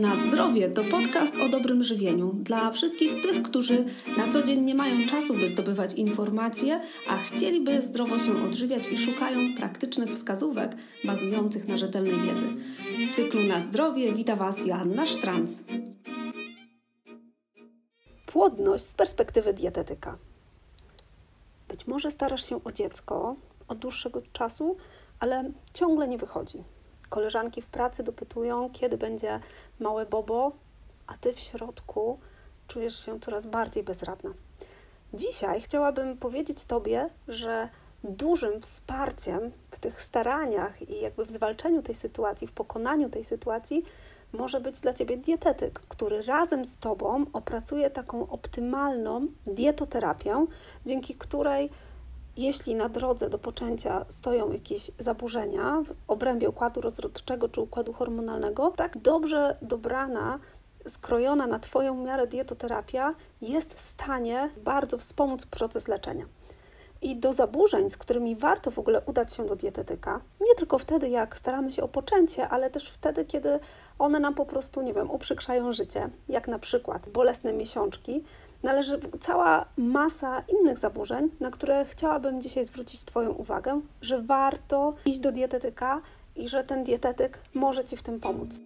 Na zdrowie to podcast o dobrym żywieniu dla wszystkich tych, którzy na co dzień nie mają czasu, by zdobywać informacje, a chcieliby zdrowo się odżywiać i szukają praktycznych wskazówek bazujących na rzetelnej wiedzy. W cyklu Na zdrowie wita Was Joanna Sztranc. Płodność z perspektywy dietetyka. Być może starasz się o dziecko od dłuższego czasu, ale ciągle nie wychodzi Koleżanki w pracy dopytują, kiedy będzie małe bobo, a ty w środku czujesz się coraz bardziej bezradna. Dzisiaj chciałabym powiedzieć Tobie, że dużym wsparciem w tych staraniach i jakby w zwalczeniu tej sytuacji, w pokonaniu tej sytuacji może być dla Ciebie dietetyk, który razem z Tobą opracuje taką optymalną dietoterapię, dzięki której jeśli na drodze do poczęcia stoją jakieś zaburzenia w obrębie układu rozrodczego czy układu hormonalnego, tak dobrze dobrana, skrojona na Twoją miarę dietoterapia jest w stanie bardzo wspomóc proces leczenia. I do zaburzeń, z którymi warto w ogóle udać się do dietetyka, nie tylko wtedy, jak staramy się o poczęcie, ale też wtedy, kiedy one nam po prostu, nie wiem, uprzykrzają życie, jak na przykład bolesne miesiączki, należy cała masa innych zaburzeń, na które chciałabym dzisiaj zwrócić Twoją uwagę, że warto iść do dietetyka i że ten dietetyk może Ci w tym pomóc.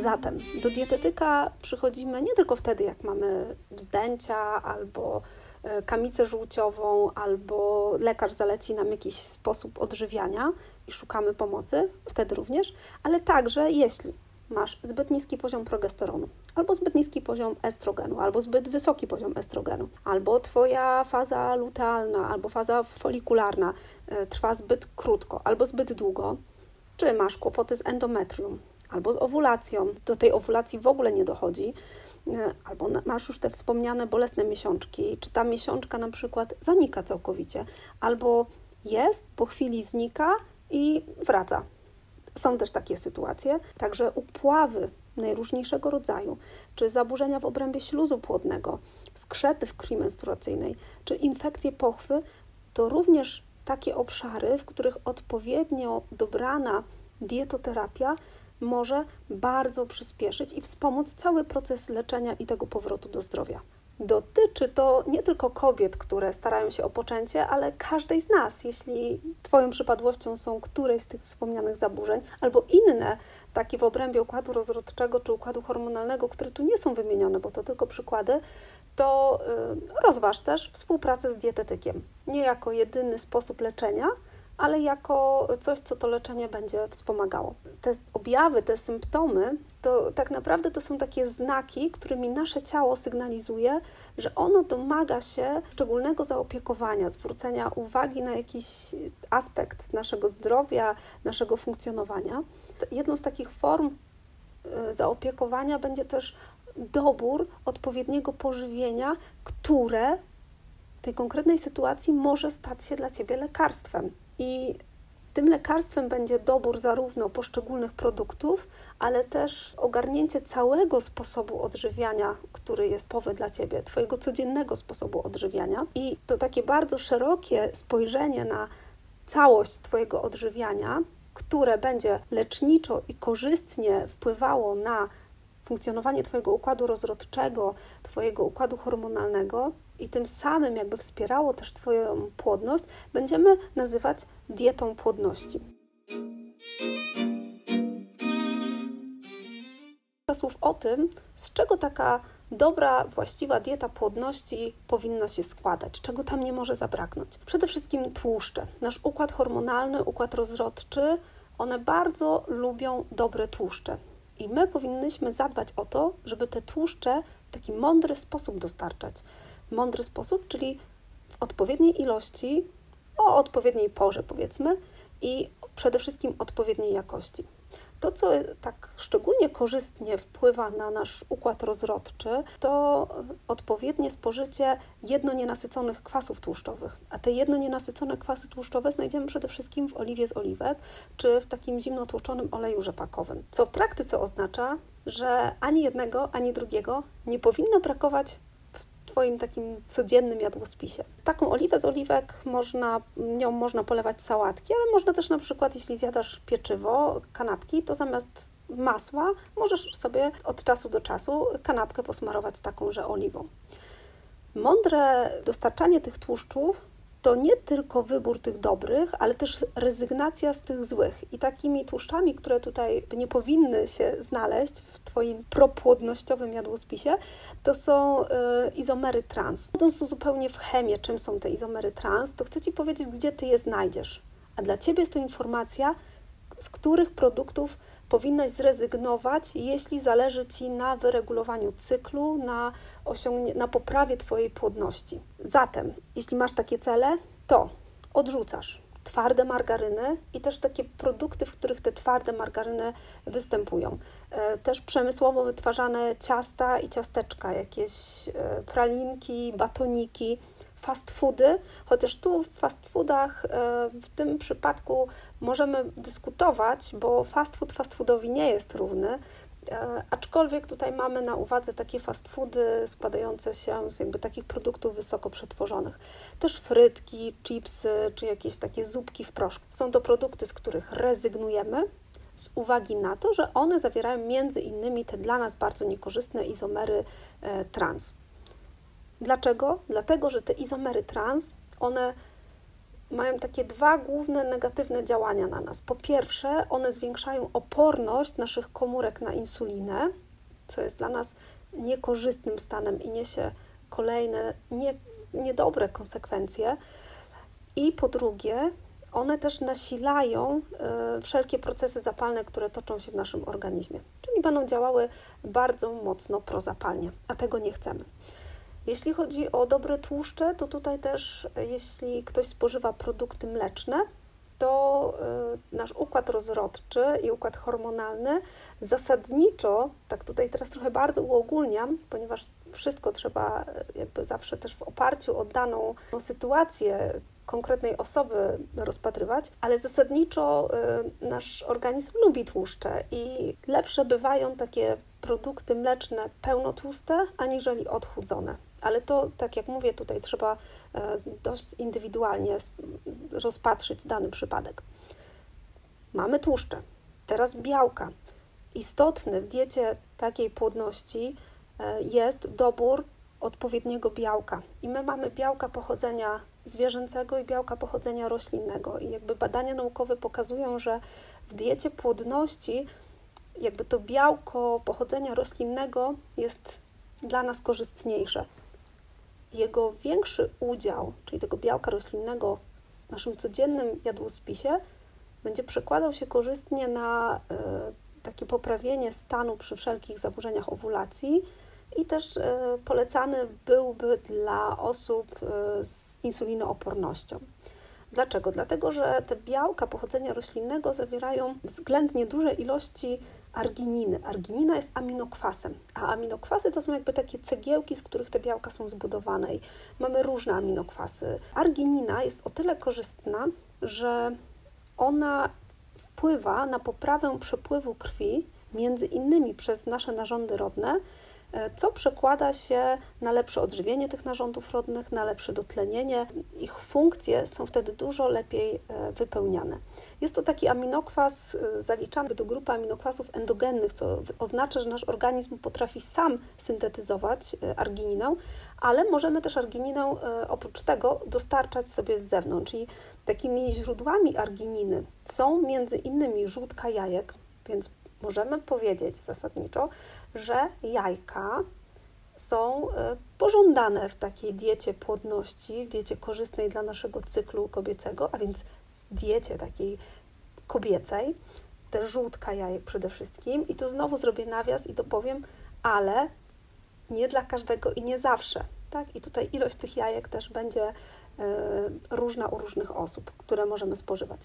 Zatem do dietetyka przychodzimy nie tylko wtedy, jak mamy wzdęcia albo e, kamicę żółciową, albo lekarz zaleci nam jakiś sposób odżywiania i szukamy pomocy, wtedy również, ale także jeśli masz zbyt niski poziom progesteronu, albo zbyt niski poziom estrogenu, albo zbyt wysoki poziom estrogenu, albo Twoja faza lutealna, albo faza folikularna e, trwa zbyt krótko, albo zbyt długo, czy masz kłopoty z endometrium, albo z owulacją, do tej owulacji w ogóle nie dochodzi, e, albo masz już te wspomniane bolesne miesiączki, czy ta miesiączka na przykład zanika całkowicie, albo jest, po chwili znika i wraca. Są też takie sytuacje, także upławy najróżniejszego rodzaju, czy zaburzenia w obrębie śluzu płodnego, skrzepy w krwi menstruacyjnej, czy infekcje pochwy, to również takie obszary, w których odpowiednio dobrana dietoterapia może bardzo przyspieszyć i wspomóc cały proces leczenia i tego powrotu do zdrowia. Dotyczy to nie tylko kobiet, które starają się o poczęcie, ale każdej z nas, jeśli Twoją przypadłością są któreś z tych wspomnianych zaburzeń, albo inne, takie w obrębie układu rozrodczego czy układu hormonalnego, które tu nie są wymienione, bo to tylko przykłady, to y, rozważ też współpracę z dietetykiem. Nie jako jedyny sposób leczenia, ale jako coś, co to leczenie będzie wspomagało. Te objawy, te symptomy, to tak naprawdę to są takie znaki, którymi nasze ciało sygnalizuje, że ono domaga się szczególnego zaopiekowania, zwrócenia uwagi na jakiś aspekt naszego zdrowia, naszego funkcjonowania. Jedną z takich form y, zaopiekowania będzie też dobór odpowiedniego pożywienia, które w tej konkretnej sytuacji może stać się dla Ciebie lekarstwem. I tym lekarstwem będzie dobór zarówno poszczególnych produktów, ale też ogarnięcie całego sposobu odżywiania, który jest powy dla Ciebie, Twojego codziennego sposobu odżywiania. I to takie bardzo szerokie spojrzenie na całość Twojego odżywiania, które będzie leczniczo i korzystnie wpływało na funkcjonowanie Twojego układu rozrodczego, Twojego układu hormonalnego, i tym samym jakby wspierało też Twoją płodność, będziemy nazywać dietą płodności. Słów o tym, z czego taka dobra, właściwa dieta płodności powinna się składać, czego tam nie może zabraknąć. Przede wszystkim tłuszcze. Nasz układ hormonalny, układ rozrodczy, one bardzo lubią dobre tłuszcze. I my powinnyśmy zadbać o to, żeby te tłuszcze w taki mądry sposób dostarczać mądry sposób, czyli w odpowiedniej ilości, o odpowiedniej porze powiedzmy i przede wszystkim odpowiedniej jakości. To, co tak szczególnie korzystnie wpływa na nasz układ rozrodczy, to odpowiednie spożycie jednonienasyconych kwasów tłuszczowych. A te jednonienasycone kwasy tłuszczowe znajdziemy przede wszystkim w oliwie z oliwek czy w takim zimno tłuczonym oleju rzepakowym. Co w praktyce oznacza, że ani jednego, ani drugiego nie powinno brakować Twoim takim codziennym jadłospisie. Taką oliwę z oliwek można, nią można polewać sałatki, ale można też na przykład, jeśli zjadasz pieczywo, kanapki, to zamiast masła, możesz sobie od czasu do czasu kanapkę posmarować takąże oliwą. Mądre dostarczanie tych tłuszczów to nie tylko wybór tych dobrych, ale też rezygnacja z tych złych. I takimi tłuszczami, które tutaj nie powinny się znaleźć w Twoim propłodnościowym jadłospisie, to są y, izomery trans. Idąc tu zupełnie w chemię, czym są te izomery trans, to chcę Ci powiedzieć, gdzie Ty je znajdziesz. A dla Ciebie jest to informacja, z których produktów powinnaś zrezygnować, jeśli zależy Ci na wyregulowaniu cyklu, na, osiągnie, na poprawie Twojej płodności. Zatem, jeśli masz takie cele, to odrzucasz twarde margaryny i też takie produkty, w których te twarde margaryny występują. E, też przemysłowo wytwarzane ciasta i ciasteczka, jakieś e, pralinki, batoniki fast foody, chociaż tu w fast foodach e, w tym przypadku możemy dyskutować, bo fast food fast foodowi nie jest równy, e, aczkolwiek tutaj mamy na uwadze takie fast foody składające się z jakby takich produktów wysoko przetworzonych. Też frytki, chipsy czy jakieś takie zupki w proszku. Są to produkty, z których rezygnujemy, z uwagi na to, że one zawierają między innymi te dla nas bardzo niekorzystne izomery e, trans. Dlaczego? Dlatego, że te izomery trans, one mają takie dwa główne negatywne działania na nas. Po pierwsze, one zwiększają oporność naszych komórek na insulinę, co jest dla nas niekorzystnym stanem i niesie kolejne nie, niedobre konsekwencje. I po drugie, one też nasilają y, wszelkie procesy zapalne, które toczą się w naszym organizmie, czyli będą działały bardzo mocno prozapalnie, a tego nie chcemy. Jeśli chodzi o dobre tłuszcze, to tutaj też, jeśli ktoś spożywa produkty mleczne, to y, nasz układ rozrodczy i układ hormonalny zasadniczo, tak tutaj teraz trochę bardzo uogólniam, ponieważ wszystko trzeba y, jakby zawsze też w oparciu o daną sytuację konkretnej osoby rozpatrywać, ale zasadniczo nasz organizm lubi tłuszcze i lepsze bywają takie produkty mleczne pełnotłuste aniżeli odchudzone ale to, tak jak mówię, tutaj trzeba e, dość indywidualnie rozpatrzyć dany przypadek. Mamy tłuszcze, teraz białka. Istotny w diecie takiej płodności e, jest dobór odpowiedniego białka. I my mamy białka pochodzenia zwierzęcego i białka pochodzenia roślinnego. I jakby badania naukowe pokazują, że w diecie płodności jakby to białko pochodzenia roślinnego jest dla nas korzystniejsze jego większy udział, czyli tego białka roślinnego w naszym codziennym jadłospisie, będzie przekładał się korzystnie na y, takie poprawienie stanu przy wszelkich zaburzeniach owulacji i też y, polecany byłby dla osób y, z insulinoopornością. Dlaczego? Dlatego, że te białka pochodzenia roślinnego zawierają względnie duże ilości argininy. Arginina jest aminokwasem, a aminokwasy to są jakby takie cegiełki, z których te białka są zbudowane i mamy różne aminokwasy. Arginina jest o tyle korzystna, że ona wpływa na poprawę przepływu krwi, między innymi przez nasze narządy rodne, co przekłada się na lepsze odżywienie tych narządów rodnych, na lepsze dotlenienie. Ich funkcje są wtedy dużo lepiej e, wypełniane. Jest to taki aminokwas e, zaliczany do grupy aminokwasów endogennych, co oznacza, że nasz organizm potrafi sam syntetyzować argininę, ale możemy też argininę oprócz tego dostarczać sobie z zewnątrz. Czyli takimi źródłami argininy są między innymi żółtka jajek, więc możemy powiedzieć zasadniczo, że jajka są e, pożądane w takiej diecie płodności, w diecie korzystnej dla naszego cyklu kobiecego, a więc w diecie takiej kobiecej, te żółtka jajek przede wszystkim. I tu znowu zrobię nawias i dopowiem, ale nie dla każdego i nie zawsze. Tak? I tutaj ilość tych jajek też będzie y, różna u różnych osób, które możemy spożywać.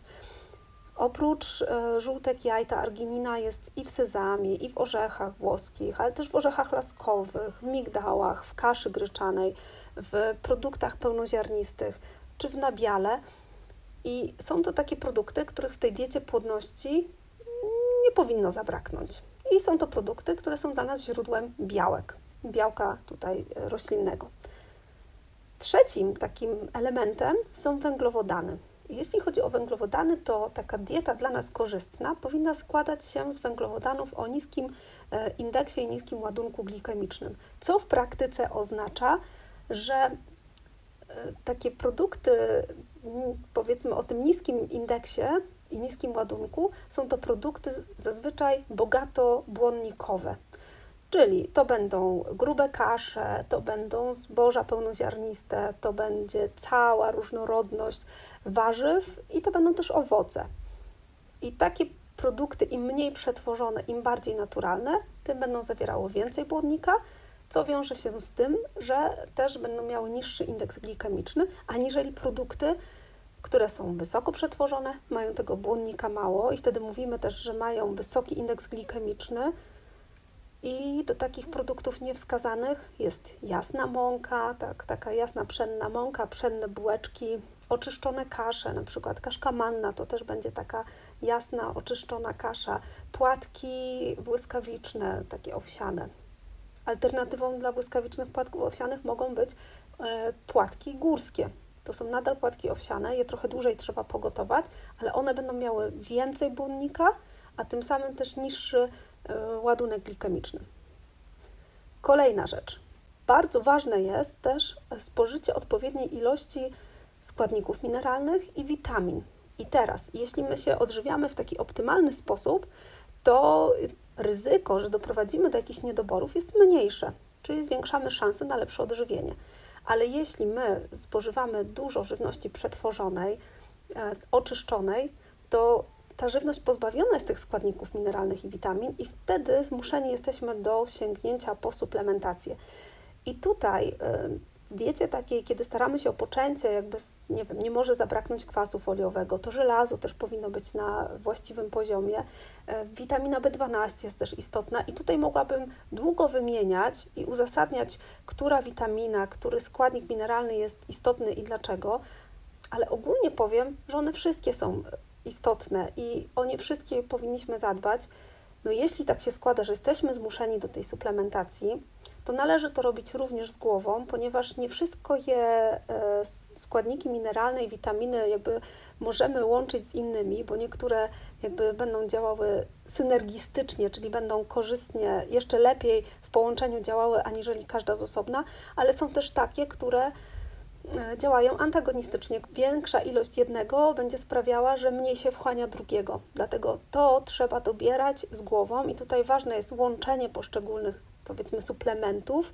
Oprócz e, żółtek jaj, ta arginina jest i w sezamie, i w orzechach włoskich, ale też w orzechach laskowych, w migdałach, w kaszy gryczanej, w produktach pełnoziarnistych czy w nabiale. I są to takie produkty, których w tej diecie płodności nie powinno zabraknąć. I są to produkty, które są dla nas źródłem białek, białka tutaj roślinnego. Trzecim takim elementem są węglowodany. Jeśli chodzi o węglowodany, to taka dieta dla nas korzystna powinna składać się z węglowodanów o niskim e, indeksie i niskim ładunku glikemicznym, co w praktyce oznacza, że e, takie produkty, powiedzmy o tym niskim indeksie i niskim ładunku, są to produkty zazwyczaj bogato błonnikowe. Czyli to będą grube kasze, to będą zboża pełnoziarniste, to będzie cała różnorodność warzyw i to będą też owoce. I takie produkty, im mniej przetworzone, im bardziej naturalne, tym będą zawierały więcej błonnika, co wiąże się z tym, że też będą miały niższy indeks glikemiczny, aniżeli produkty, które są wysoko przetworzone, mają tego błonnika mało i wtedy mówimy też, że mają wysoki indeks glikemiczny, i do takich produktów niewskazanych jest jasna mąka, tak, taka jasna pszenna mąka, pszenne bułeczki, oczyszczone kasze, na przykład kaszka manna to też będzie taka jasna, oczyszczona kasza, płatki błyskawiczne, takie owsiane. Alternatywą dla błyskawicznych płatków owsianych mogą być e, płatki górskie. To są nadal płatki owsiane, je trochę dłużej trzeba pogotować, ale one będą miały więcej błonnika, a tym samym też niższy ładunek glikemiczny. Kolejna rzecz. Bardzo ważne jest też spożycie odpowiedniej ilości składników mineralnych i witamin. I teraz, jeśli my się odżywiamy w taki optymalny sposób, to ryzyko, że doprowadzimy do jakichś niedoborów jest mniejsze, czyli zwiększamy szanse na lepsze odżywienie. Ale jeśli my spożywamy dużo żywności przetworzonej, e, oczyszczonej, to ta żywność pozbawiona jest tych składników mineralnych i witamin, i wtedy zmuszeni jesteśmy do sięgnięcia po suplementację. I tutaj y, w diecie takiej, kiedy staramy się o poczęcie, jakby nie, wiem, nie może zabraknąć kwasu foliowego, to żelazo też powinno być na właściwym poziomie. Y, witamina B12 jest też istotna i tutaj mogłabym długo wymieniać i uzasadniać, która witamina, który składnik mineralny jest istotny i dlaczego, ale ogólnie powiem, że one wszystkie są istotne i o nie wszystkie powinniśmy zadbać. No jeśli tak się składa, że jesteśmy zmuszeni do tej suplementacji, to należy to robić również z głową, ponieważ nie wszystko je e, składniki mineralne i witaminy jakby możemy łączyć z innymi, bo niektóre jakby będą działały synergistycznie, czyli będą korzystnie, jeszcze lepiej w połączeniu działały aniżeli każda z osobna, ale są też takie, które działają antagonistycznie. Większa ilość jednego będzie sprawiała, że mniej się wchłania drugiego. Dlatego to trzeba dobierać z głową i tutaj ważne jest łączenie poszczególnych, powiedzmy, suplementów,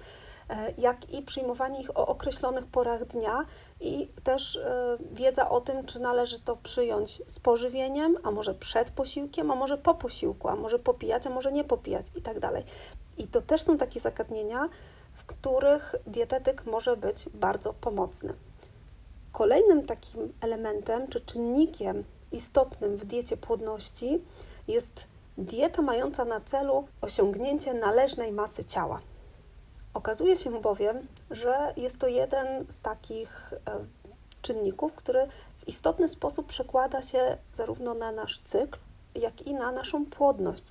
e, jak i przyjmowanie ich o określonych porach dnia i też e, wiedza o tym, czy należy to przyjąć z pożywieniem, a może przed posiłkiem, a może po posiłku, a może popijać, a może nie popijać i tak dalej. I to też są takie zagadnienia, w których dietetyk może być bardzo pomocny. Kolejnym takim elementem czy czynnikiem istotnym w diecie płodności jest dieta mająca na celu osiągnięcie należnej masy ciała. Okazuje się bowiem, że jest to jeden z takich e, czynników, który w istotny sposób przekłada się zarówno na nasz cykl, jak i na naszą płodność.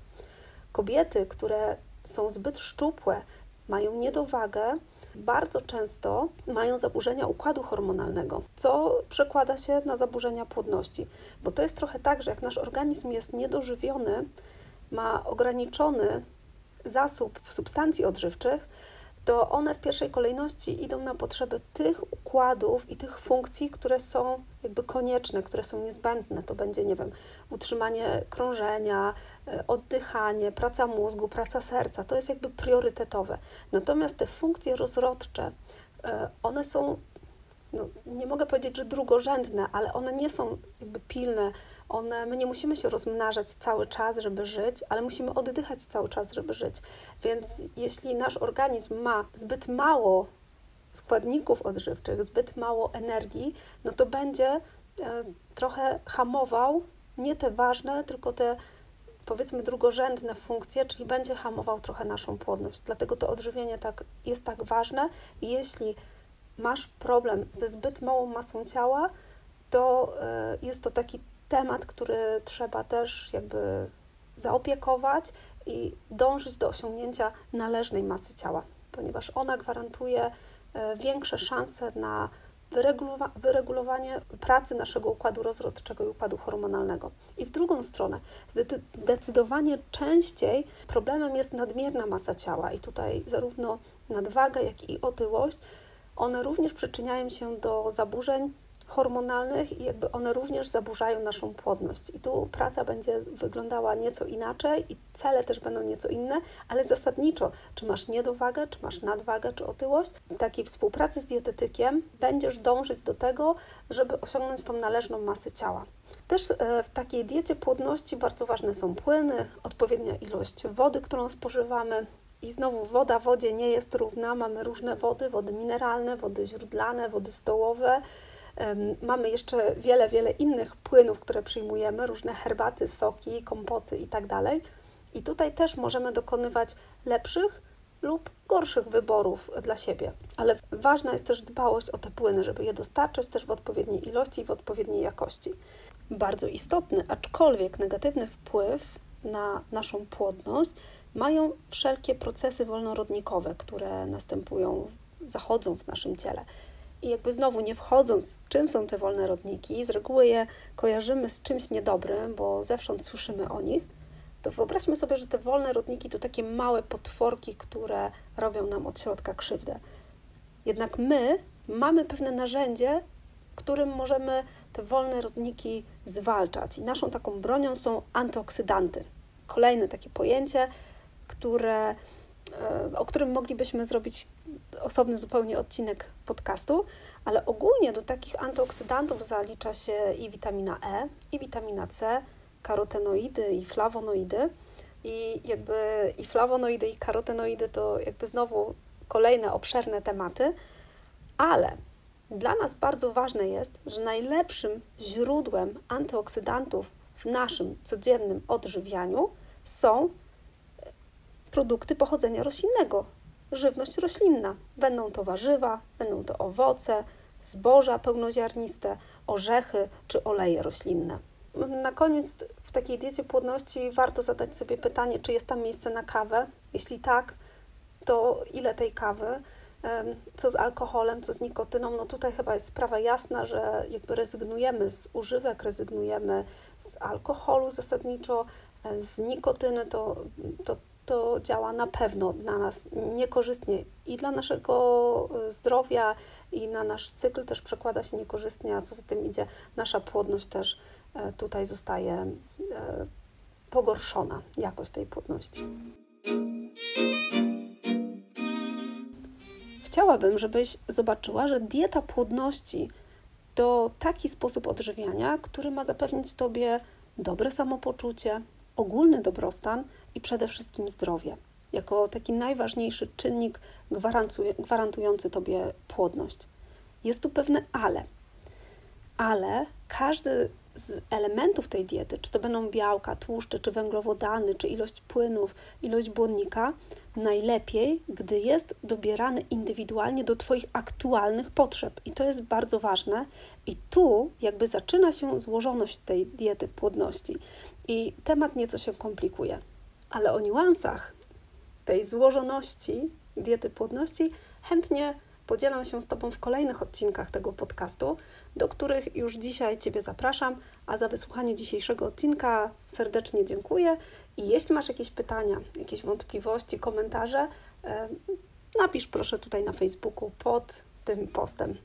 Kobiety, które są zbyt szczupłe, mają niedowagę, bardzo często mają zaburzenia układu hormonalnego, co przekłada się na zaburzenia płodności. Bo to jest trochę tak, że jak nasz organizm jest niedożywiony, ma ograniczony zasób substancji odżywczych, to one w pierwszej kolejności idą na potrzeby tych układów i tych funkcji, które są jakby konieczne, które są niezbędne. To będzie, nie wiem, utrzymanie krążenia, e, oddychanie, praca mózgu, praca serca. To jest jakby priorytetowe. Natomiast te funkcje rozrodcze, e, one są, no, nie mogę powiedzieć, że drugorzędne, ale one nie są jakby pilne one, my nie musimy się rozmnażać cały czas, żeby żyć, ale musimy oddychać cały czas, żeby żyć. Więc jeśli nasz organizm ma zbyt mało składników odżywczych, zbyt mało energii, no to będzie e, trochę hamował nie te ważne, tylko te powiedzmy drugorzędne funkcje, czyli będzie hamował trochę naszą płodność. Dlatego to odżywienie tak, jest tak ważne. Jeśli masz problem ze zbyt małą masą ciała, to e, jest to taki temat, który trzeba też jakby zaopiekować i dążyć do osiągnięcia należnej masy ciała, ponieważ ona gwarantuje e, większe szanse na wyregulowanie pracy naszego układu rozrodczego i układu hormonalnego. I w drugą stronę, zdecydowanie częściej problemem jest nadmierna masa ciała, i tutaj zarówno nadwaga, jak i otyłość, one również przyczyniają się do zaburzeń hormonalnych i jakby one również zaburzają naszą płodność. I tu praca będzie wyglądała nieco inaczej i cele też będą nieco inne, ale zasadniczo, czy masz niedowagę, czy masz nadwagę, czy otyłość, w takiej współpracy z dietetykiem będziesz dążyć do tego, żeby osiągnąć tą należną masę ciała. Też e, w takiej diecie płodności bardzo ważne są płyny, odpowiednia ilość wody, którą spożywamy, i znowu woda wodzie nie jest równa. Mamy różne wody, wody mineralne, wody źródlane, wody stołowe. Mamy jeszcze wiele, wiele innych płynów, które przyjmujemy, różne herbaty, soki, kompoty itd. Tak I tutaj też możemy dokonywać lepszych lub gorszych wyborów dla siebie. Ale ważna jest też dbałość o te płyny, żeby je dostarczać też w odpowiedniej ilości i w odpowiedniej jakości. Bardzo istotny, aczkolwiek negatywny wpływ na naszą płodność mają wszelkie procesy wolnorodnikowe, które następują, zachodzą w naszym ciele. I jakby znowu nie wchodząc, czym są te wolne rodniki, z reguły je kojarzymy z czymś niedobrym, bo zewsząd słyszymy o nich, to wyobraźmy sobie, że te wolne rodniki to takie małe potworki, które robią nam od środka krzywdę. Jednak my mamy pewne narzędzie, którym możemy te wolne rodniki zwalczać. I naszą taką bronią są antyoksydanty. Kolejne takie pojęcie, które, o którym moglibyśmy zrobić osobny zupełnie odcinek podcastu, ale ogólnie do takich antyoksydantów zalicza się i witamina E, i witamina C, karotenoidy i flawonoidy. I jakby i flawonoidy, i karotenoidy to jakby znowu kolejne obszerne tematy, ale dla nas bardzo ważne jest, że najlepszym źródłem antyoksydantów w naszym codziennym odżywianiu są produkty pochodzenia roślinnego, żywność roślinna. Będą to warzywa, będą to owoce, zboża pełnoziarniste, orzechy czy oleje roślinne. Na koniec w takiej diecie płodności warto zadać sobie pytanie, czy jest tam miejsce na kawę. Jeśli tak, to ile tej kawy? Co z alkoholem, co z nikotyną? No tutaj chyba jest sprawa jasna, że jakby rezygnujemy z używek, rezygnujemy z alkoholu zasadniczo, e, z nikotyny, to, to to działa na pewno dla nas niekorzystnie i dla naszego e, zdrowia, i na nasz cykl też przekłada się niekorzystnie, a co za tym idzie, nasza płodność też e, tutaj zostaje e, pogorszona, jakość tej płodności. Chciałabym, żebyś zobaczyła, że dieta płodności to taki sposób odżywiania, który ma zapewnić Tobie dobre samopoczucie, ogólny dobrostan, i przede wszystkim zdrowie, jako taki najważniejszy czynnik gwarantujący Tobie płodność. Jest tu pewne ale. Ale każdy z elementów tej diety, czy to będą białka, tłuszcze, czy węglowodany, czy ilość płynów, ilość błonnika, najlepiej, gdy jest dobierany indywidualnie do Twoich aktualnych potrzeb. I to jest bardzo ważne. I tu jakby zaczyna się złożoność tej diety płodności. I temat nieco się komplikuje ale o niuansach tej złożoności diety płodności chętnie podzielam się z Tobą w kolejnych odcinkach tego podcastu, do których już dzisiaj Ciebie zapraszam, a za wysłuchanie dzisiejszego odcinka serdecznie dziękuję i jeśli masz jakieś pytania, jakieś wątpliwości, komentarze, napisz proszę tutaj na Facebooku pod tym postem.